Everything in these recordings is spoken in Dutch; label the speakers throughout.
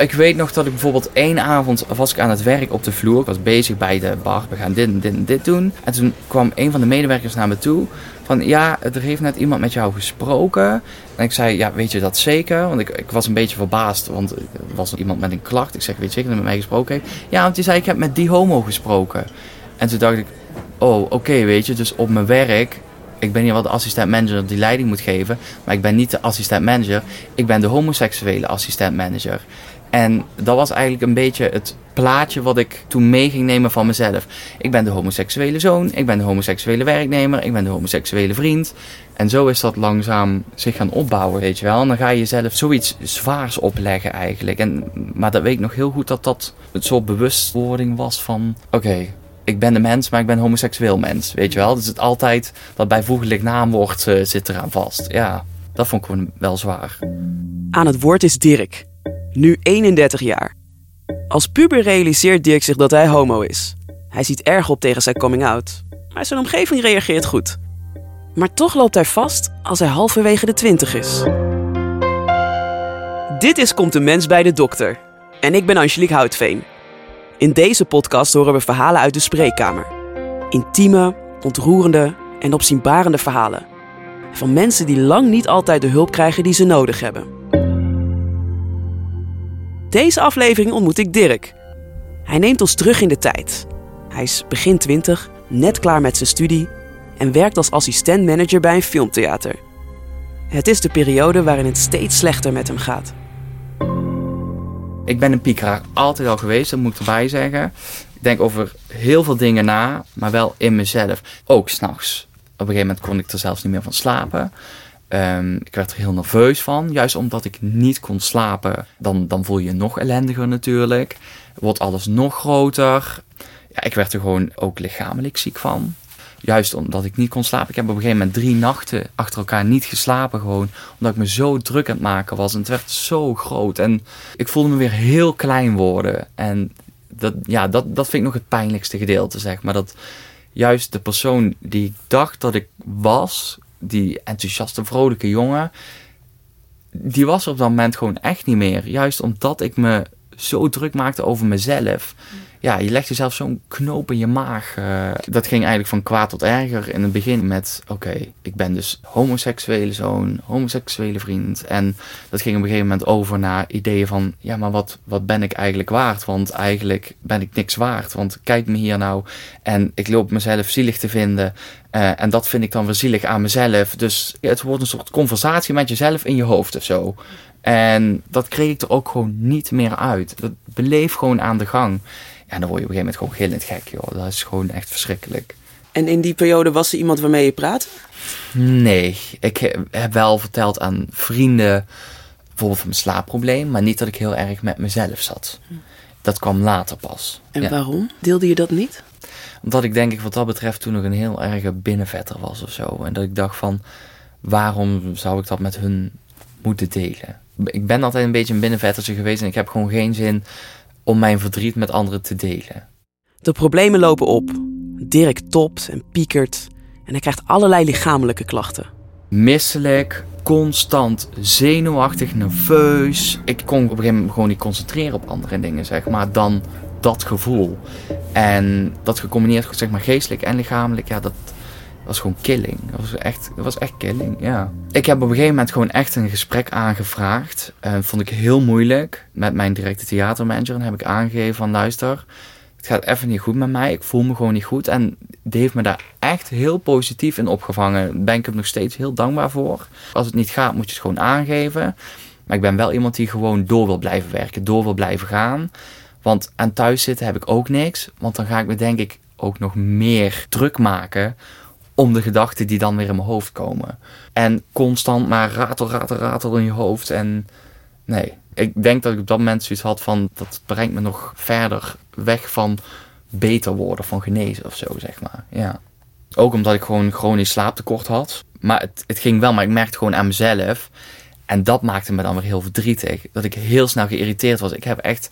Speaker 1: Ik weet nog dat ik bijvoorbeeld één avond was ik aan het werk op de vloer. Ik was bezig bij de bar. We gaan dit en dit en dit doen. En toen kwam een van de medewerkers naar me toe. Van ja, er heeft net iemand met jou gesproken. En ik zei, ja, weet je dat zeker? Want ik, ik was een beetje verbaasd. Want er was iemand met een klacht. Ik zeg, weet je zeker dat hij met mij gesproken heeft? Ja, want die zei, ik heb met die homo gesproken. En toen dacht ik, oh, oké, weet je. Dus op mijn werk ik ben hier wel de assistent manager die leiding moet geven. Maar ik ben niet de assistent manager. Ik ben de homoseksuele assistent manager. En dat was eigenlijk een beetje het plaatje wat ik toen mee ging nemen van mezelf. Ik ben de homoseksuele zoon, ik ben de homoseksuele werknemer, ik ben de homoseksuele vriend. En zo is dat langzaam zich gaan opbouwen, weet je wel. En dan ga je jezelf zoiets zwaars opleggen eigenlijk. En, maar dat weet ik nog heel goed dat dat een soort bewustwording was van... Oké, ik ben de mens, maar ik ben homoseksueel mens, weet je wel. Dus het altijd, dat bijvoeglijk naamwoord uh, zit eraan vast. Ja, dat vond ik wel zwaar.
Speaker 2: Aan het woord is Dirk, nu 31 jaar. Als puber realiseert Dirk zich dat hij homo is. Hij ziet erg op tegen zijn coming out, maar zijn omgeving reageert goed. Maar toch loopt hij vast als hij halverwege de twintig is. Dit is Komt de Mens bij de Dokter. En ik ben Angelique Houtveen. In deze podcast horen we verhalen uit de spreekkamer. Intieme, ontroerende en opzienbarende verhalen. Van mensen die lang niet altijd de hulp krijgen die ze nodig hebben. Deze aflevering ontmoet ik Dirk. Hij neemt ons terug in de tijd. Hij is begin 20, net klaar met zijn studie en werkt als assistent-manager bij een filmtheater. Het is de periode waarin het steeds slechter met hem gaat.
Speaker 1: Ik ben een piekeraar altijd al geweest, dat moet ik erbij zeggen. Ik denk over heel veel dingen na, maar wel in mezelf. Ook s'nachts. Op een gegeven moment kon ik er zelfs niet meer van slapen. Um, ik werd er heel nerveus van. Juist omdat ik niet kon slapen, dan, dan voel je je nog ellendiger natuurlijk. Wordt alles nog groter. Ja, ik werd er gewoon ook lichamelijk ziek van. Juist omdat ik niet kon slapen. Ik heb op een gegeven moment drie nachten achter elkaar niet geslapen. Gewoon omdat ik me zo druk aan het maken was. En het werd zo groot. En ik voelde me weer heel klein worden. En dat, ja, dat, dat vind ik nog het pijnlijkste gedeelte, zeg maar. Dat juist de persoon die ik dacht dat ik was, die enthousiaste, vrolijke jongen, die was op dat moment gewoon echt niet meer. Juist omdat ik me zo druk maakte over mezelf ja, je legt jezelf zo'n knoop in je maag. Uh, dat ging eigenlijk van kwaad tot erger. In het begin met, oké, ik ben dus homoseksuele zoon, homoseksuele vriend. En dat ging op een gegeven moment over naar ideeën van, ja, maar wat, wat ben ik eigenlijk waard? Want eigenlijk ben ik niks waard. Want kijk me hier nou en ik loop mezelf zielig te vinden. Uh, en dat vind ik dan weer zielig aan mezelf. Dus het wordt een soort conversatie met jezelf in je hoofd of zo. En dat kreeg ik er ook gewoon niet meer uit. Dat bleef gewoon aan de gang. Ja, dan word je op een gegeven moment gewoon gillend gek, joh. Dat is gewoon echt verschrikkelijk.
Speaker 2: En in die periode was er iemand waarmee je praatte?
Speaker 1: Nee, ik heb wel verteld aan vrienden, bijvoorbeeld van mijn slaapprobleem, maar niet dat ik heel erg met mezelf zat. Dat kwam later pas.
Speaker 2: En waarom? Deelde je dat niet?
Speaker 1: Omdat ik denk ik wat dat betreft toen nog een heel erge binnenvetter was of zo. En dat ik dacht van, waarom zou ik dat met hun moeten delen? Ik ben altijd een beetje een binnenvettertje geweest en ik heb gewoon geen zin om mijn verdriet met anderen te delen.
Speaker 2: De problemen lopen op. Dirk topt en piekert en hij krijgt allerlei lichamelijke klachten.
Speaker 1: Misselijk, constant zenuwachtig, nerveus. Ik kon op een gegeven moment gewoon niet concentreren op andere dingen, zeg maar, dan dat gevoel. En dat gecombineerd, zeg maar, geestelijk en lichamelijk, ja, dat, was gewoon killing. Dat was echt, dat was echt killing, ja. Ik heb op een gegeven moment gewoon echt een gesprek aangevraagd. Uh, vond ik heel moeilijk met mijn directe theatermanager. En heb ik aangegeven van luister, het gaat even niet goed met mij. Ik voel me gewoon niet goed. En die heeft me daar echt heel positief in opgevangen. Daar ben ik hem nog steeds heel dankbaar voor. Als het niet gaat, moet je het gewoon aangeven. Maar ik ben wel iemand die gewoon door wil blijven werken, door wil blijven gaan. Want aan thuis zitten heb ik ook niks. Want dan ga ik me denk ik ook nog meer druk maken om de gedachten die dan weer in mijn hoofd komen. En constant maar ratel, ratel, ratel in je hoofd. En nee, ik denk dat ik op dat moment zoiets had van... dat brengt me nog verder weg van beter worden, van genezen of zo, zeg maar. Ja. Ook omdat ik gewoon chronisch slaaptekort had. Maar het, het ging wel, maar ik merkte gewoon aan mezelf... En dat maakte me dan weer heel verdrietig. Dat ik heel snel geïrriteerd was. Ik heb echt...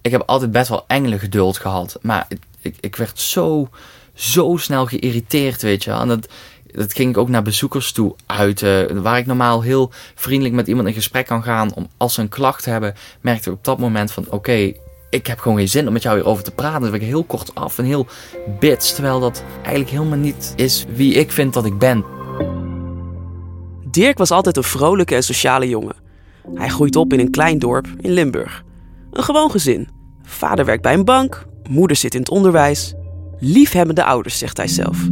Speaker 1: Ik heb altijd best wel engelen geduld gehad. Maar ik, ik werd zo zo snel geïrriteerd, weet je. En dat, Dat ging ik ook naar bezoekers toe uiten. Waar ik normaal heel vriendelijk met iemand in gesprek kan gaan. Om, als ze een klacht hebben, merkte ik op dat moment van oké, ik heb gewoon geen zin om met jou hierover te praten. Ben ik heel kort af en heel bits. Terwijl dat eigenlijk helemaal niet is wie ik vind dat ik ben.
Speaker 2: Dirk was altijd een vrolijke en sociale jongen. Hij groeit op in een klein dorp in Limburg. Een gewoon gezin. Vader werkt bij een bank, moeder zit in het onderwijs. Liefhebbende ouders, zegt hij zelf.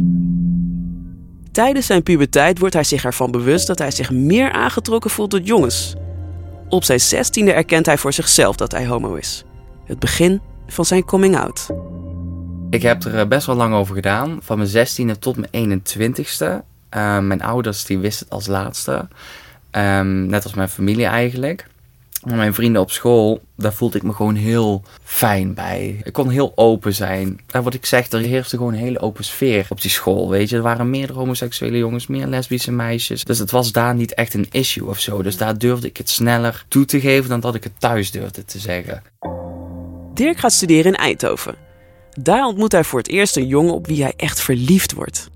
Speaker 2: Tijdens zijn puberteit wordt hij zich ervan bewust dat hij zich meer aangetrokken voelt tot jongens. Op zijn zestiende erkent hij voor zichzelf dat hij homo is. Het begin van zijn coming out.
Speaker 1: Ik heb er eh, best wel lang over gedaan. Van mijn 16e tot mijn 21ste. Uh, mijn ouders die wisten het als laatste. Um, net als mijn familie eigenlijk. Mijn vrienden op school, daar voelde ik me gewoon heel fijn bij. Ik kon heel open zijn. En wat ik zeg, er heerste gewoon een hele open sfeer op die school. Weet je, er waren meer homoseksuele jongens, meer lesbische meisjes. Dus het was daar niet echt een issue of zo. Dus daar durfde ik het sneller toe te geven dan dat ik het thuis durfde te zeggen.
Speaker 2: Dirk gaat studeren in Eindhoven. Daar ontmoet hij voor het eerst een jongen op wie hij echt verliefd wordt.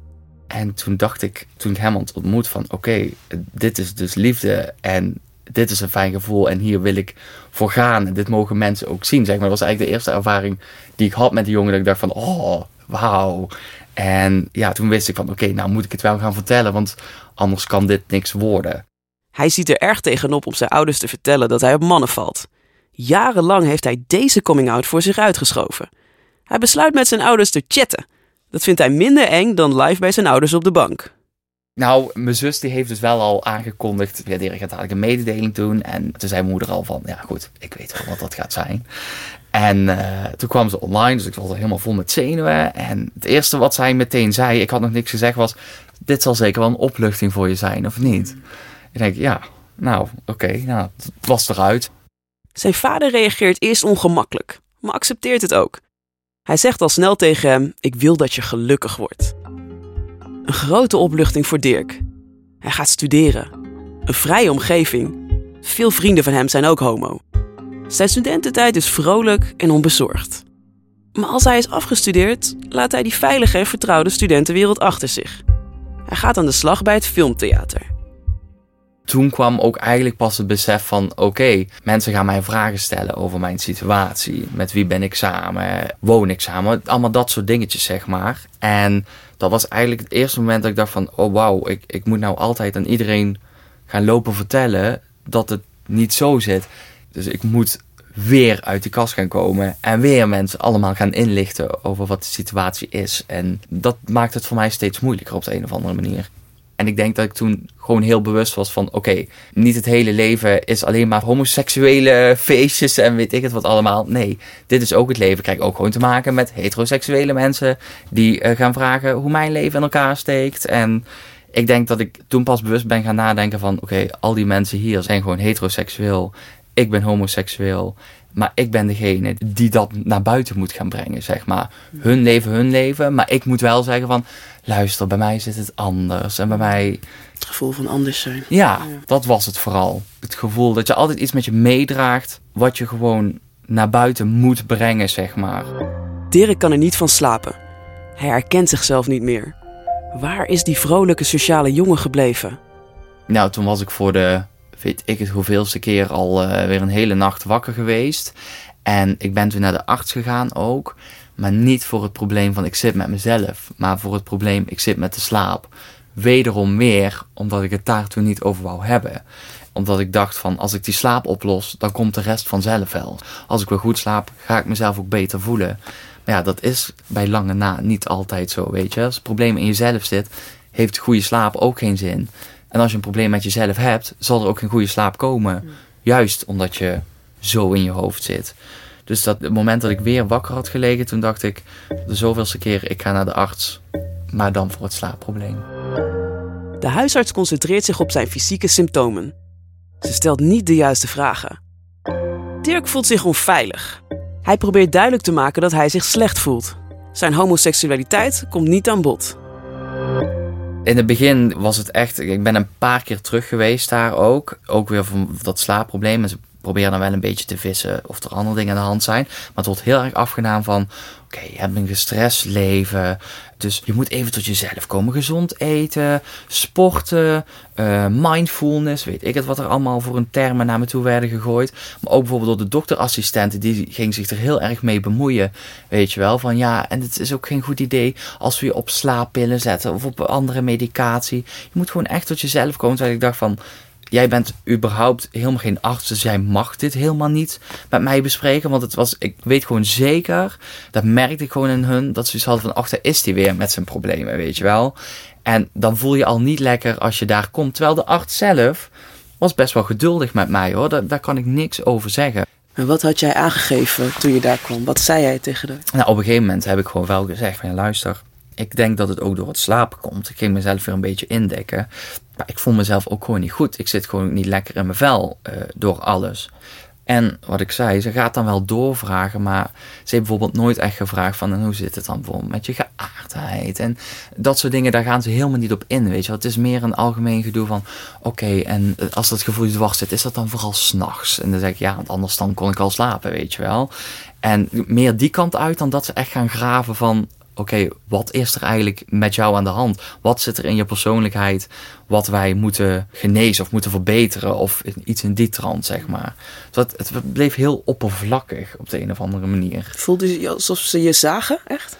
Speaker 1: En toen dacht ik, toen ik hem ontmoet, van oké, dit is dus liefde en dit is een fijn gevoel en hier wil ik voor gaan. En dit mogen mensen ook zien. Zeg maar. Dat was eigenlijk de eerste ervaring die ik had met die jongen. Dat ik dacht van, oh, wauw. En ja, toen wist ik van, oké, nou moet ik het wel gaan vertellen, want anders kan dit niks worden.
Speaker 2: Hij ziet er erg tegenop om zijn ouders te vertellen dat hij op mannen valt. Jarenlang heeft hij deze coming-out voor zich uitgeschoven. Hij besluit met zijn ouders te chatten. Dat vindt hij minder eng dan live bij zijn ouders op de bank.
Speaker 1: Nou, mijn zus die heeft dus wel al aangekondigd. Ja, die gaat eigenlijk een mededeling doen. En toen zei mijn moeder al van, ja goed, ik weet wel wat dat gaat zijn. En uh, toen kwam ze online, dus ik was er helemaal vol met zenuwen. En het eerste wat zij meteen zei, ik had nog niks gezegd, was... Dit zal zeker wel een opluchting voor je zijn, of niet? Ik denk, ja, nou, oké, nou, het was eruit.
Speaker 2: Zijn vader reageert eerst ongemakkelijk, maar accepteert het ook. Hij zegt al snel tegen hem: Ik wil dat je gelukkig wordt. Een grote opluchting voor Dirk. Hij gaat studeren. Een vrije omgeving. Veel vrienden van hem zijn ook homo. Zijn studententijd is vrolijk en onbezorgd. Maar als hij is afgestudeerd, laat hij die veilige en vertrouwde studentenwereld achter zich. Hij gaat aan de slag bij het filmtheater
Speaker 1: toen kwam ook eigenlijk pas het besef van: oké, mensen gaan mij vragen stellen over mijn situatie. Met wie ben ik samen? Woon ik samen? Allemaal dat soort dingetjes, zeg maar. En dat was eigenlijk het eerste moment dat ik dacht van: oh wauw, ik, ik moet nou altijd aan iedereen gaan lopen vertellen dat het niet zo zit. Dus ik moet weer uit die kast gaan komen en weer mensen allemaal gaan inlichten over wat de situatie is. En dat maakt het voor mij steeds moeilijker op de een of andere manier. En ik denk dat ik toen gewoon heel bewust was van: oké, niet het hele leven is alleen maar homoseksuele feestjes en weet ik het wat allemaal. Nee, dit is ook het leven. Ik ook gewoon te maken met heteroseksuele mensen die uh, gaan vragen hoe mijn leven in elkaar steekt. En ik denk dat ik toen pas bewust ben gaan nadenken van: oké, al die mensen hier zijn gewoon heteroseksueel. Ik ben homoseksueel. Maar ik ben degene die dat naar buiten moet gaan brengen, zeg maar. Hun leven, hun leven. Maar ik moet wel zeggen van, luister, bij mij zit het anders. En bij mij...
Speaker 2: Het gevoel van anders zijn.
Speaker 1: Ja, dat was het vooral. Het gevoel dat je altijd iets met je meedraagt, wat je gewoon naar buiten moet brengen, zeg maar.
Speaker 2: Dirk kan er niet van slapen. Hij herkent zichzelf niet meer. Waar is die vrolijke sociale jongen gebleven?
Speaker 1: Nou, toen was ik voor de weet ik het hoeveelste keer al uh, weer een hele nacht wakker geweest. En ik ben toen naar de arts gegaan ook. Maar niet voor het probleem van ik zit met mezelf. Maar voor het probleem ik zit met de slaap. Wederom meer omdat ik het daar toen niet over wou hebben. Omdat ik dacht van als ik die slaap oplos, dan komt de rest vanzelf wel. Als ik weer goed slaap, ga ik mezelf ook beter voelen. Maar ja, dat is bij lange na niet altijd zo, weet je. Als het probleem in jezelf zit, heeft goede slaap ook geen zin. En als je een probleem met jezelf hebt, zal er ook geen goede slaap komen. Juist omdat je zo in je hoofd zit. Dus dat het moment dat ik weer wakker had gelegen, toen dacht ik de zoveelste keer, ik ga naar de arts. Maar dan voor het slaapprobleem.
Speaker 2: De huisarts concentreert zich op zijn fysieke symptomen. Ze stelt niet de juiste vragen. Dirk voelt zich onveilig. Hij probeert duidelijk te maken dat hij zich slecht voelt. Zijn homoseksualiteit komt niet aan bod.
Speaker 1: In het begin was het echt. Ik ben een paar keer terug geweest daar ook. Ook weer van dat slaapprobleem. Probeer dan wel een beetje te vissen of er andere dingen aan de hand zijn. Maar het wordt heel erg afgedaan van, oké, je hebt een gestrest leven. Dus je moet even tot jezelf komen. Gezond eten, sporten, uh, mindfulness, weet ik het wat er allemaal voor een termen naar me toe werden gegooid. Maar ook bijvoorbeeld door de dokterassistenten, die ging zich er heel erg mee bemoeien. Weet je wel, van ja, en het is ook geen goed idee als we je op slaappillen zetten of op andere medicatie. Je moet gewoon echt tot jezelf komen. Terwijl ik dacht van, jij bent überhaupt helemaal geen arts, dus jij mag dit helemaal niet met mij bespreken. Want het was, ik weet gewoon zeker, dat merkte ik gewoon in hun, dat ze iets hadden van, ach, daar is hij weer met zijn problemen, weet je wel. En dan voel je al niet lekker als je daar komt. Terwijl de arts zelf was best wel geduldig met mij hoor, daar, daar kan ik niks over zeggen.
Speaker 2: En wat had jij aangegeven toen je daar kwam? Wat zei jij tegen haar?
Speaker 1: Nou, op een gegeven moment heb ik gewoon wel gezegd van, ja, luister, ik denk dat het ook door het slapen komt. Ik ging mezelf weer een beetje indekken. Maar ik voel mezelf ook gewoon niet goed. Ik zit gewoon niet lekker in mijn vel uh, door alles. En wat ik zei, ze gaat dan wel doorvragen, maar ze heeft bijvoorbeeld nooit echt gevraagd van en hoe zit het dan bijvoorbeeld met je geaardheid en dat soort dingen, daar gaan ze helemaal niet op in, weet je Het is meer een algemeen gedoe van, oké, en als dat gevoel dwars zit, is dat dan vooral s'nachts? En dan zeg ik, ja, want anders dan kon ik al slapen, weet je wel. En meer die kant uit dan dat ze echt gaan graven van, oké, wat is er eigenlijk met jou aan de hand? Wat zit er in je persoonlijkheid wat wij moeten genezen of moeten verbeteren of iets in die trant, zeg maar. Dus het, het bleef heel oppervlakkig op de een of andere manier.
Speaker 2: Voelde je alsof ze je zagen, echt?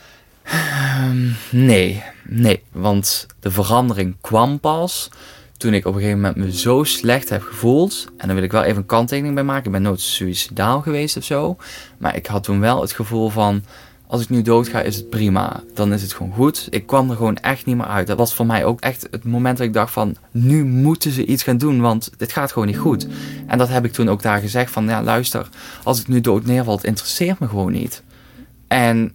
Speaker 1: Um, nee, nee, want de verandering kwam pas toen ik op een gegeven moment me zo slecht heb gevoeld. En dan wil ik wel even een kanttekening bij maken. Ik ben nooit suicidaal geweest of zo. Maar ik had toen wel het gevoel van als ik nu doodga, is het prima. Dan is het gewoon goed. Ik kwam er gewoon echt niet meer uit. Dat was voor mij ook echt het moment dat ik dacht van... nu moeten ze iets gaan doen, want dit gaat gewoon niet goed. En dat heb ik toen ook daar gezegd van... ja, luister, als ik nu dood neerval, interesseert me gewoon niet. En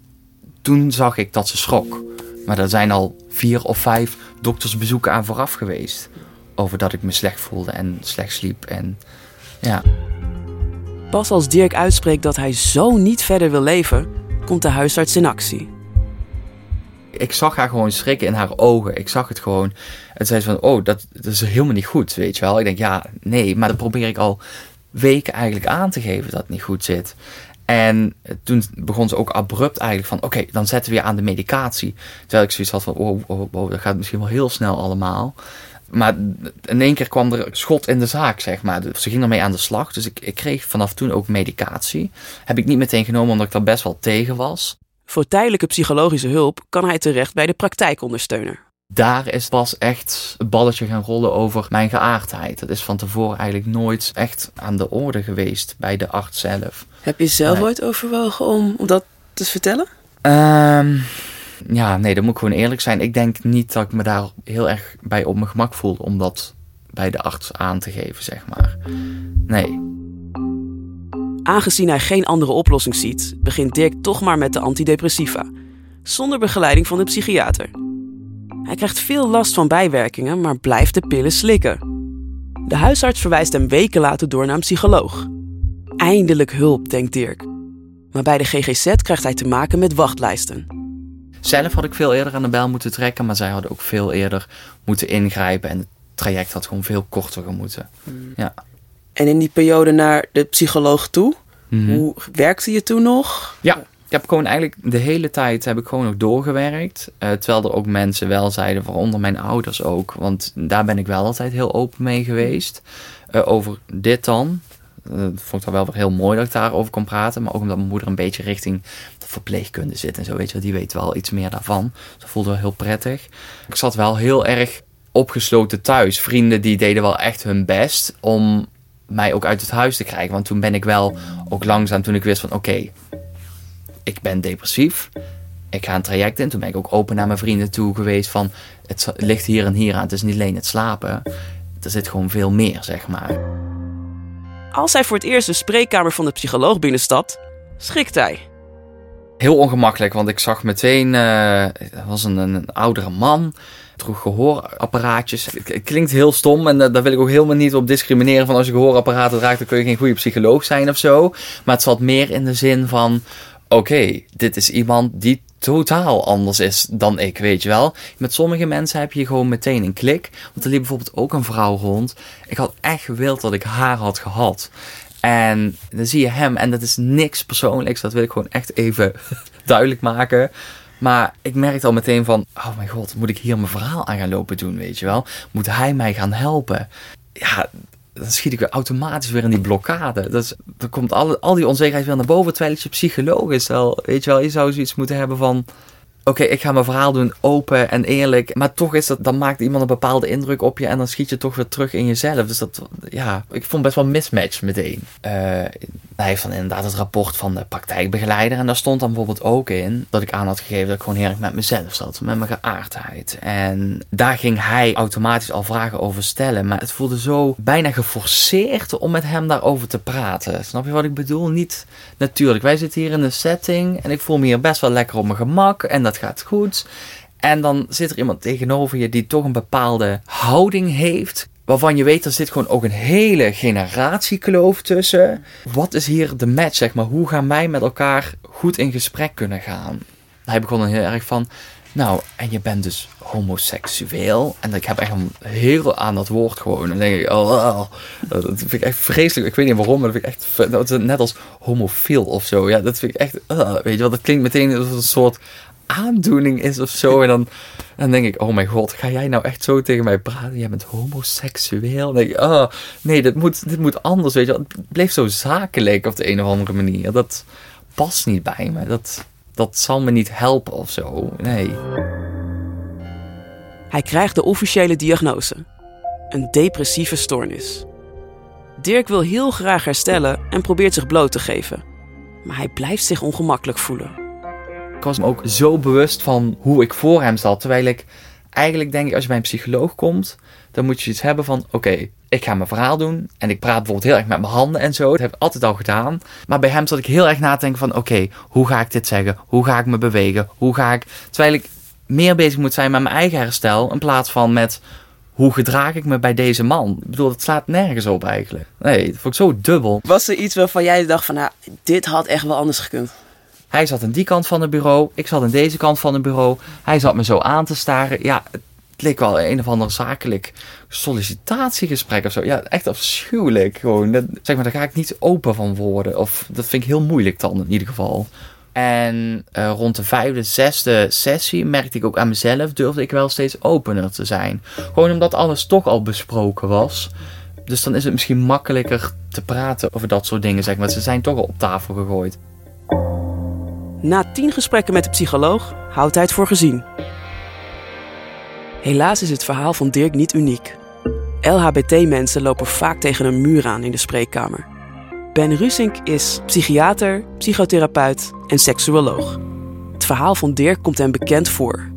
Speaker 1: toen zag ik dat ze schrok. Maar er zijn al vier of vijf doktersbezoeken aan vooraf geweest. Over dat ik me slecht voelde en slecht sliep en ja...
Speaker 2: Pas als Dirk uitspreekt dat hij zo niet verder wil leven komt de huisarts in actie.
Speaker 1: Ik zag haar gewoon schrikken in haar ogen. Ik zag het gewoon. En zei ze van, oh, dat, dat is helemaal niet goed, weet je wel. Ik denk, ja, nee, maar dat probeer ik al weken eigenlijk aan te geven dat het niet goed zit. En toen begon ze ook abrupt eigenlijk van, oké, dan zetten we weer aan de medicatie. Terwijl ik zoiets had van, oh, oh, oh, dat gaat misschien wel heel snel allemaal. Maar in één keer kwam er schot in de zaak, zeg maar. Dus ze ging ermee aan de slag. Dus ik, ik kreeg vanaf toen ook medicatie. Heb ik niet meteen genomen omdat ik daar best wel tegen was.
Speaker 2: Voor tijdelijke psychologische hulp kan hij terecht bij de praktijkondersteuner.
Speaker 1: Daar is pas echt het balletje gaan rollen over mijn geaardheid. Dat is van tevoren eigenlijk nooit echt aan de orde geweest bij de arts zelf.
Speaker 2: Heb je zelf ooit overwogen om dat te vertellen?
Speaker 1: Um, ja, nee, dan moet ik gewoon eerlijk zijn. Ik denk niet dat ik me daar heel erg bij op mijn gemak voel om dat bij de arts aan te geven, zeg maar. Nee.
Speaker 2: Aangezien hij geen andere oplossing ziet, begint Dirk toch maar met de antidepressiva, zonder begeleiding van de psychiater. Hij krijgt veel last van bijwerkingen, maar blijft de pillen slikken. De huisarts verwijst hem weken later door naar een psycholoog. Eindelijk hulp, denkt Dirk. Maar bij de GGZ krijgt hij te maken met wachtlijsten.
Speaker 1: Zelf had ik veel eerder aan de bel moeten trekken, maar zij hadden ook veel eerder moeten ingrijpen. En het traject had gewoon veel korter moeten. Hmm. Ja.
Speaker 2: En in die periode naar de psycholoog toe, mhm. hoe werkte je toen nog?
Speaker 1: Ja, ik heb gewoon eigenlijk de hele tijd heb ik gewoon nog doorgewerkt. Uh, terwijl er ook mensen wel zeiden, waaronder mijn ouders ook. Want daar ben ik wel altijd heel open mee geweest. Uh, over dit dan. Uh, vond ik dan wel weer heel mooi dat ik daarover kon praten. Maar ook omdat mijn moeder een beetje richting verpleegkunde zit en zo, weet je die weet wel iets meer daarvan. Dat voelde wel heel prettig. Ik zat wel heel erg opgesloten thuis. Vrienden die deden wel echt hun best om mij ook uit het huis te krijgen. Want toen ben ik wel ook langzaam, toen ik wist van oké, ik ben depressief. Ik ga een traject in. Toen ben ik ook open naar mijn vrienden toe geweest van het ligt hier en hier aan. Het is niet alleen het slapen. Er zit gewoon veel meer, zeg maar.
Speaker 2: Als hij voor het eerst de spreekkamer van de psycholoog binnenstapt, schrikt hij
Speaker 1: heel ongemakkelijk, want ik zag meteen, uh, was een, een, oudere man, droeg gehoorapparaatjes. Het, klinkt heel stom en uh, daar wil ik ook helemaal niet op discrimineren van als je gehoorapparaten draagt, dan kun je geen goede psycholoog zijn of zo. Maar het zat meer in de zin van, oké, dit is iemand die totaal anders is dan ik, weet je wel. Met sommige mensen heb je gewoon meteen een klik. Want er liep bijvoorbeeld ook een vrouw rond. Ik had echt gewild dat ik haar had gehad. En dan zie je hem, en dat is niks persoonlijks, dat wil ik gewoon echt even duidelijk maken. Maar ik merkte al meteen van, oh mijn god, moet ik hier mijn verhaal aan gaan lopen doen, weet je wel? Moet hij mij gaan helpen? Ja, dan schiet ik weer automatisch weer in die blokkade. Dus dan komt al, al die onzekerheid weer naar boven, terwijl je psycholoog is. Wel, weet je wel, je zou zoiets moeten hebben van oké, ik ga mijn verhaal doen open en eerlijk. Maar toch is dat, dan maakt iemand een bepaalde indruk op je en dan schiet je toch weer terug in jezelf. Dus dat, ja, ik vond best wel mismatch meteen. Uh, hij heeft dan inderdaad het rapport van de praktijkbegeleider. En daar stond dan bijvoorbeeld ook in dat ik aan had gegeven dat ik gewoon heerlijk met mezelf zat, met mijn geaardheid. En daar ging hij automatisch al vragen over stellen. Maar het voelde zo bijna geforceerd om met hem daarover te praten. Snap je wat ik bedoel? Niet natuurlijk. Wij zitten hier in een setting en ik voel me hier best wel lekker op mijn gemak. En dat gaat goed. En dan zit er iemand tegenover je die toch een bepaalde houding heeft. Waarvan je weet, er zit gewoon ook een hele generatiekloof tussen. Wat is hier de match, zeg maar? Hoe gaan wij met elkaar goed in gesprek kunnen gaan? Hij begon dan heel erg van, nou, en je bent dus homoseksueel. En ik heb echt een heel aan dat woord gewoon. En dan denk ik, oh, dat vind ik echt vreselijk. Ik weet niet waarom, maar dat vind ik echt, dat is net als homofiel of zo. Ja, dat vind ik echt, uh, weet je wel, dat klinkt meteen als een soort aandoening is of zo. En dan, dan denk ik, oh mijn god, ga jij nou echt zo tegen mij praten? Jij bent homoseksueel. Dan denk ik, oh nee, dit moet, dit moet anders, weet je Het bleef zo zakelijk op de een of andere manier. Dat past niet bij me. Dat, dat zal me niet helpen of zo. Nee.
Speaker 2: Hij krijgt de officiële diagnose. Een depressieve stoornis. Dirk wil heel graag herstellen en probeert zich bloot te geven. Maar hij blijft zich ongemakkelijk voelen.
Speaker 1: Ik was me ook zo bewust van hoe ik voor hem zat. Terwijl ik eigenlijk denk, als je bij een psycholoog komt, dan moet je iets hebben van: oké, ik ga mijn verhaal doen. En ik praat bijvoorbeeld heel erg met mijn handen en zo. Dat heb ik altijd al gedaan. Maar bij hem zat ik heel erg na te denken van: oké, hoe ga ik dit zeggen? Hoe ga ik me bewegen? Hoe ga ik. Terwijl ik meer bezig moet zijn met mijn eigen herstel. In plaats van met hoe gedraag ik me bij deze man? Ik bedoel, het slaat nergens op eigenlijk. Nee, dat vond ik zo dubbel.
Speaker 2: Was er iets waarvan jij dacht van, nou, dit had echt wel anders gekund?
Speaker 1: Hij zat aan die kant van het bureau, ik zat aan deze kant van het bureau. Hij zat me zo aan te staren. Ja, het leek wel een of ander zakelijk sollicitatiegesprek of zo. Ja, echt afschuwelijk gewoon. Dat, zeg maar, daar ga ik niet open van worden. Of dat vind ik heel moeilijk dan in ieder geval. En uh, rond de vijfde, zesde sessie merkte ik ook aan mezelf, durfde ik wel steeds opener te zijn. Gewoon omdat alles toch al besproken was. Dus dan is het misschien makkelijker te praten over dat soort dingen, zeg maar. Ze zijn toch al op tafel gegooid.
Speaker 2: Na tien gesprekken met de psycholoog houdt hij het voor gezien. Helaas is het verhaal van Dirk niet uniek. LHBT-mensen lopen vaak tegen een muur aan in de spreekkamer. Ben Rusink is psychiater, psychotherapeut en seksuoloog. Het verhaal van Dirk komt hem bekend voor.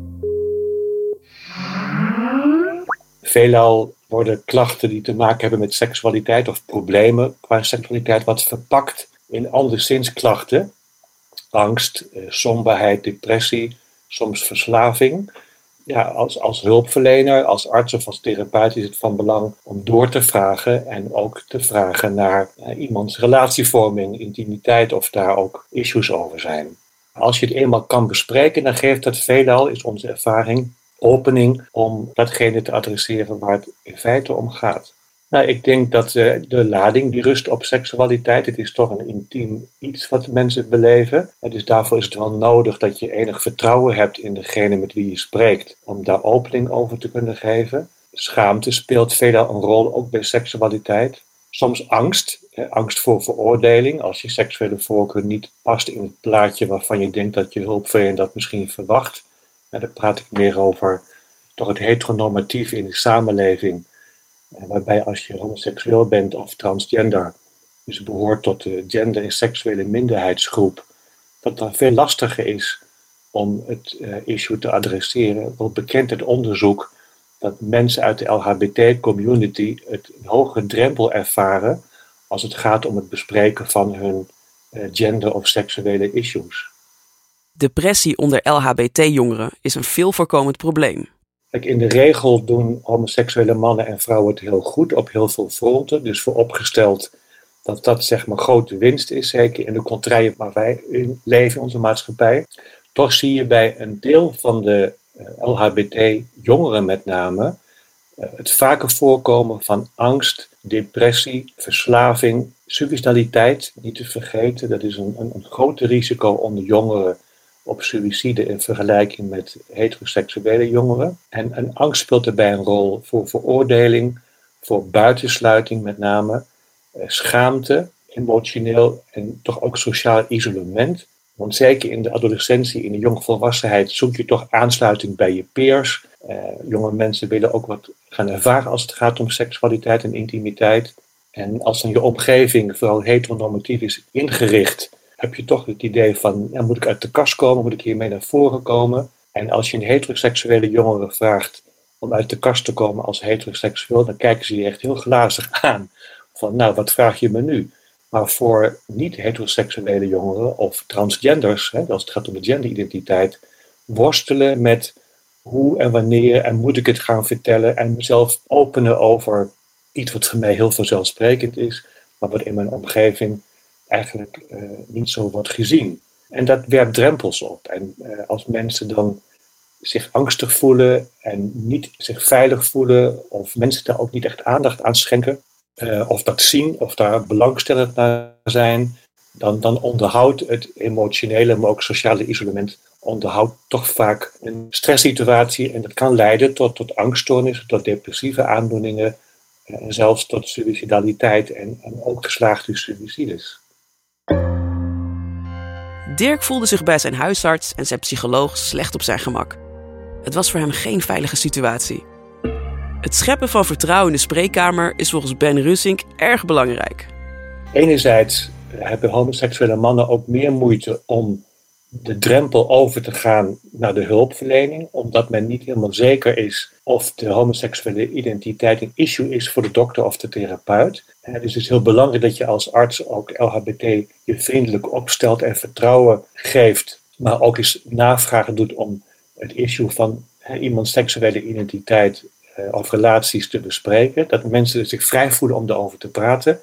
Speaker 3: Veelal worden klachten die te maken hebben met seksualiteit of problemen qua seksualiteit wat verpakt in anderszins klachten angst, eh, somberheid, depressie, soms verslaving. Ja, als, als hulpverlener, als arts of als therapeut is het van belang om door te vragen en ook te vragen naar uh, iemands relatievorming, intimiteit of daar ook issues over zijn. Als je het eenmaal kan bespreken, dan geeft dat veelal, is onze ervaring, opening om datgene te adresseren waar het in feite om gaat. Nou, ik denk dat uh, de lading die rust op seksualiteit, het is toch een intiem iets wat mensen beleven. En dus daarvoor is het wel nodig dat je enig vertrouwen hebt in degene met wie je spreekt, om daar opening over te kunnen geven. Schaamte speelt veelal een rol ook bij seksualiteit. Soms angst, angst voor veroordeling, als je seksuele voorkeur niet past in het plaatje waarvan je denkt dat je hulpverlener dat misschien verwacht. En daar praat ik meer over toch het heteronormatief in de samenleving waarbij als je homoseksueel bent of transgender, dus behoort tot de gender- en seksuele minderheidsgroep, dat dan veel lastiger is om het uh, issue te adresseren. Wordt bekend uit onderzoek dat mensen uit de LHBT-community het hogere drempel ervaren als het gaat om het bespreken van hun uh, gender- of seksuele issues.
Speaker 2: Depressie onder LHBT-jongeren is een veel voorkomend probleem.
Speaker 3: In de regel doen homoseksuele mannen en vrouwen het heel goed op heel veel fronten. Dus vooropgesteld dat dat zeg maar grote winst is, zeker in de contraien waar wij in leven onze maatschappij. Toch zie je bij een deel van de eh, LHBT-jongeren met name eh, het vaker voorkomen van angst, depressie, verslaving, suicidaliteit, niet te vergeten. Dat is een, een, een groot risico onder jongeren op suïcide in vergelijking met heteroseksuele jongeren. En, en angst speelt daarbij een rol voor veroordeling, voor buitensluiting met name, eh, schaamte, emotioneel en toch ook sociaal isolement. Want zeker in de adolescentie, in de jongvolwassenheid, zoek je toch aansluiting bij je peers. Uh, jonge mensen willen ook wat gaan ervaren als het gaat om seksualiteit en intimiteit. En als dan je omgeving vooral heteronormatief is ingericht, heb je toch het idee van, moet ik uit de kast komen, moet ik hiermee naar voren komen? En als je een heteroseksuele jongere vraagt om uit de kast te komen als heteroseksueel, dan kijken ze je echt heel glazig aan. Van, nou, wat vraag je me nu? Maar voor niet-heteroseksuele jongeren of transgenders, hè, als het gaat om de genderidentiteit, worstelen met hoe en wanneer en moet ik het gaan vertellen en mezelf openen over iets wat voor mij heel vanzelfsprekend is, maar wat in mijn omgeving eigenlijk uh, niet zo wordt gezien. En dat werpt drempels op. En uh, als mensen dan zich angstig voelen en niet zich veilig voelen, of mensen daar ook niet echt aandacht aan schenken, uh, of dat zien, of daar belangstellend naar zijn, dan, dan onderhoudt het emotionele, maar ook sociale isolement onderhoudt toch vaak een stresssituatie en dat kan leiden tot, tot angststoornissen, tot depressieve aandoeningen en zelfs tot suicidaliteit en, en ook geslaagde suicides.
Speaker 2: Dirk voelde zich bij zijn huisarts en zijn psycholoog slecht op zijn gemak. Het was voor hem geen veilige situatie. Het scheppen van vertrouwen in de spreekkamer is volgens Ben Rusink erg belangrijk.
Speaker 3: Enerzijds hebben homoseksuele mannen ook meer moeite om de drempel over te gaan naar de hulpverlening, omdat men niet helemaal zeker is of de homoseksuele identiteit een issue is voor de dokter of de therapeut. Dus het is heel belangrijk dat je als arts ook LHBT je vriendelijk opstelt en vertrouwen geeft, maar ook eens navragen doet om het issue van iemands seksuele identiteit eh, of relaties te bespreken. Dat mensen zich vrij voelen om erover te praten.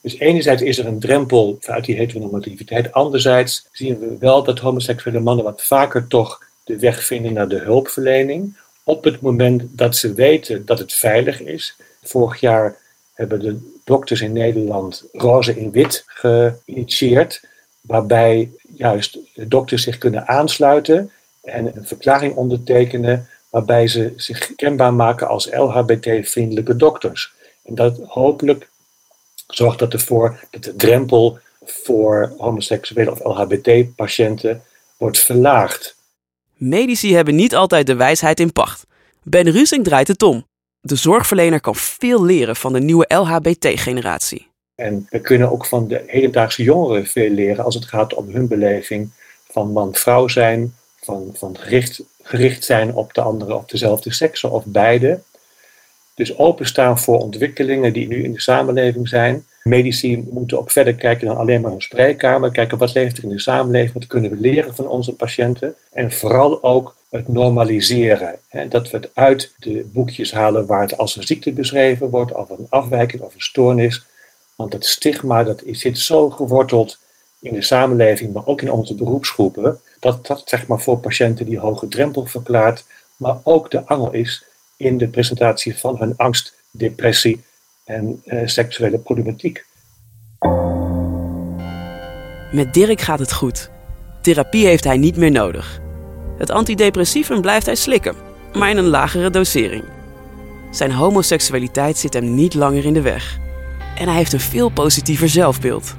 Speaker 3: Dus enerzijds is er een drempel uit die heteronormativiteit. Anderzijds zien we wel dat homoseksuele mannen wat vaker toch de weg vinden naar de hulpverlening. Op het moment dat ze weten dat het veilig is. Vorig jaar hebben de dokters in Nederland roze in wit geïnitieerd. Waarbij juist dokters zich kunnen aansluiten en een verklaring ondertekenen. Waarbij ze zich kenbaar maken als LHBT-vriendelijke dokters. En dat hopelijk zorgt dat ervoor dat de drempel voor homoseksuele of LHBT-patiënten wordt verlaagd.
Speaker 2: Medici hebben niet altijd de wijsheid in pacht. Ben Rusing draait het om. De zorgverlener kan veel leren van de nieuwe LHBT-generatie.
Speaker 3: En we kunnen ook van de hedendaagse jongeren veel leren als het gaat om hun beleving van man-vrouw zijn, van, van gericht, gericht zijn op de andere, op dezelfde seksen of beide. Dus openstaan voor ontwikkelingen die nu in de samenleving zijn. Medici moeten ook verder kijken dan alleen maar een spreekkamer. Kijken wat leeft er in de samenleving, wat kunnen we leren van onze patiënten. En vooral ook het normaliseren. Dat we het uit de boekjes halen waar het als een ziekte beschreven wordt, of een afwijking of een stoornis. Want het stigma dat zit zo geworteld in de samenleving, maar ook in onze beroepsgroepen, dat dat zeg maar voor patiënten die hoge drempel verklaart, maar ook de angel is in de presentatie van hun angst, depressie en uh, seksuele problematiek.
Speaker 2: Met Dirk gaat het goed. Therapie heeft hij niet meer nodig. Het antidepressivum blijft hij slikken, maar in een lagere dosering. Zijn homoseksualiteit zit hem niet langer in de weg. En hij heeft een veel positiever zelfbeeld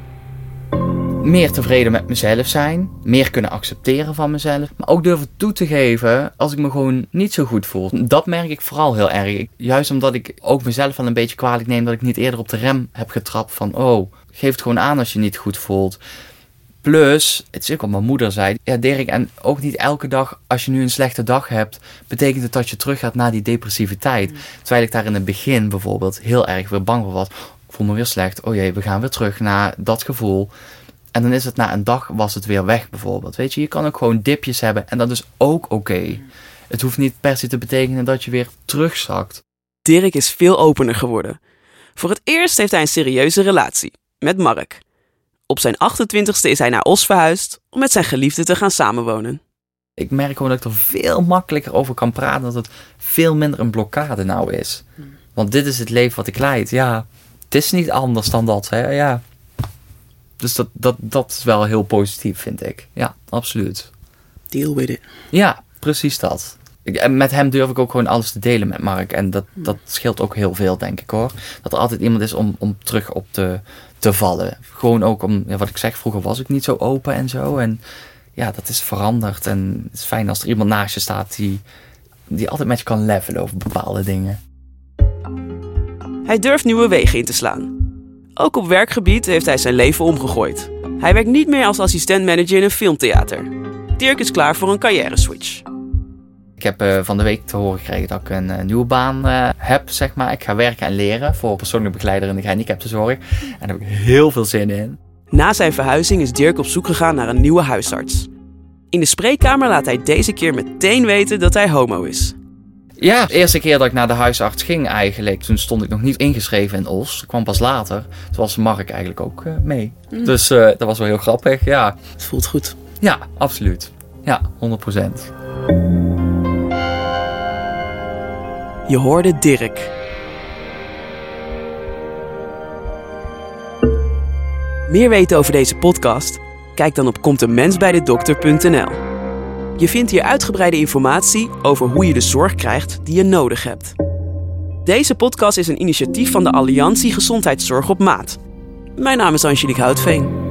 Speaker 1: meer tevreden met mezelf zijn, meer kunnen accepteren van mezelf, maar ook durven toe te geven als ik me gewoon niet zo goed voel. Dat merk ik vooral heel erg. Juist omdat ik ook mezelf wel een beetje kwalijk neem dat ik niet eerder op de rem heb getrapt van oh, geef het gewoon aan als je niet goed voelt. Plus, het is ook wat mijn moeder zei. Ja, Dirk, en ook niet elke dag, als je nu een slechte dag hebt, betekent het dat je terug gaat naar die depressiviteit. Mm. Terwijl ik daar in het begin bijvoorbeeld heel erg weer bang voor was. Ik voel me weer slecht. Oh jee, we gaan weer terug naar dat gevoel. En dan is het na een dag was het weer weg bijvoorbeeld. Weet je, je kan ook gewoon dipjes hebben en dat is ook oké. Het hoeft niet per se te betekenen dat je weer terugzakt.
Speaker 2: Dirk is veel opener geworden. Voor het eerst heeft hij een serieuze relatie met Mark. Op zijn 28ste is hij naar Os verhuisd om met zijn geliefde te gaan samenwonen.
Speaker 1: Ik merk gewoon dat ik er veel makkelijker over kan praten. Dat het veel minder een blokkade nou is. Want dit is het leven wat ik leid. Ja, het is niet anders dan dat. Hè? Ja. Dus dat, dat, dat is wel heel positief, vind ik. Ja, absoluut.
Speaker 2: Deal with it.
Speaker 1: Ja, precies dat. En met hem durf ik ook gewoon alles te delen met Mark. En dat, dat scheelt ook heel veel, denk ik hoor. Dat er altijd iemand is om, om terug op te, vallen. Gewoon ook om, ja, wat ik zeg, vroeger was ik niet zo open en zo. En ja, dat is veranderd. En het is fijn als er iemand naast je staat die, die altijd met je kan levelen over bepaalde dingen.
Speaker 2: Hij durft nieuwe wegen in te slaan. Ook op werkgebied heeft hij zijn leven omgegooid. Hij werkt niet meer als assistent-manager in een filmtheater. Dirk is klaar voor een carrière-switch.
Speaker 1: Ik heb eh, van de week te horen gekregen dat ik een eh, nieuwe baan eh, heb, zeg maar. Ik ga werken en leren voor persoonlijk begeleider in de gehandicaptenzorg. En daar heb ik heel veel zin in.
Speaker 2: Na zijn verhuizing is Dirk op zoek gegaan naar een nieuwe huisarts. In de spreekkamer laat hij deze keer meteen weten dat hij homo is.
Speaker 1: Ja, de eerste keer dat ik naar de huisarts ging eigenlijk, toen stond ik nog niet ingeschreven in Os. Dat kwam pas later. Toen was Mark eigenlijk ook mee. Dus eh, dat was wel heel grappig, ja.
Speaker 2: Het voelt goed.
Speaker 1: Ja, absoluut. Ja, 100%.
Speaker 2: Je hoorde Dirk. Meer weten over deze podcast? Kijk dan op komtemensbijdedokter.nl. Je vindt hier uitgebreide informatie over hoe je de zorg krijgt die je nodig hebt. Deze podcast is een initiatief van de Alliantie Gezondheidszorg op Maat. Mijn naam is Angelique Houtveen.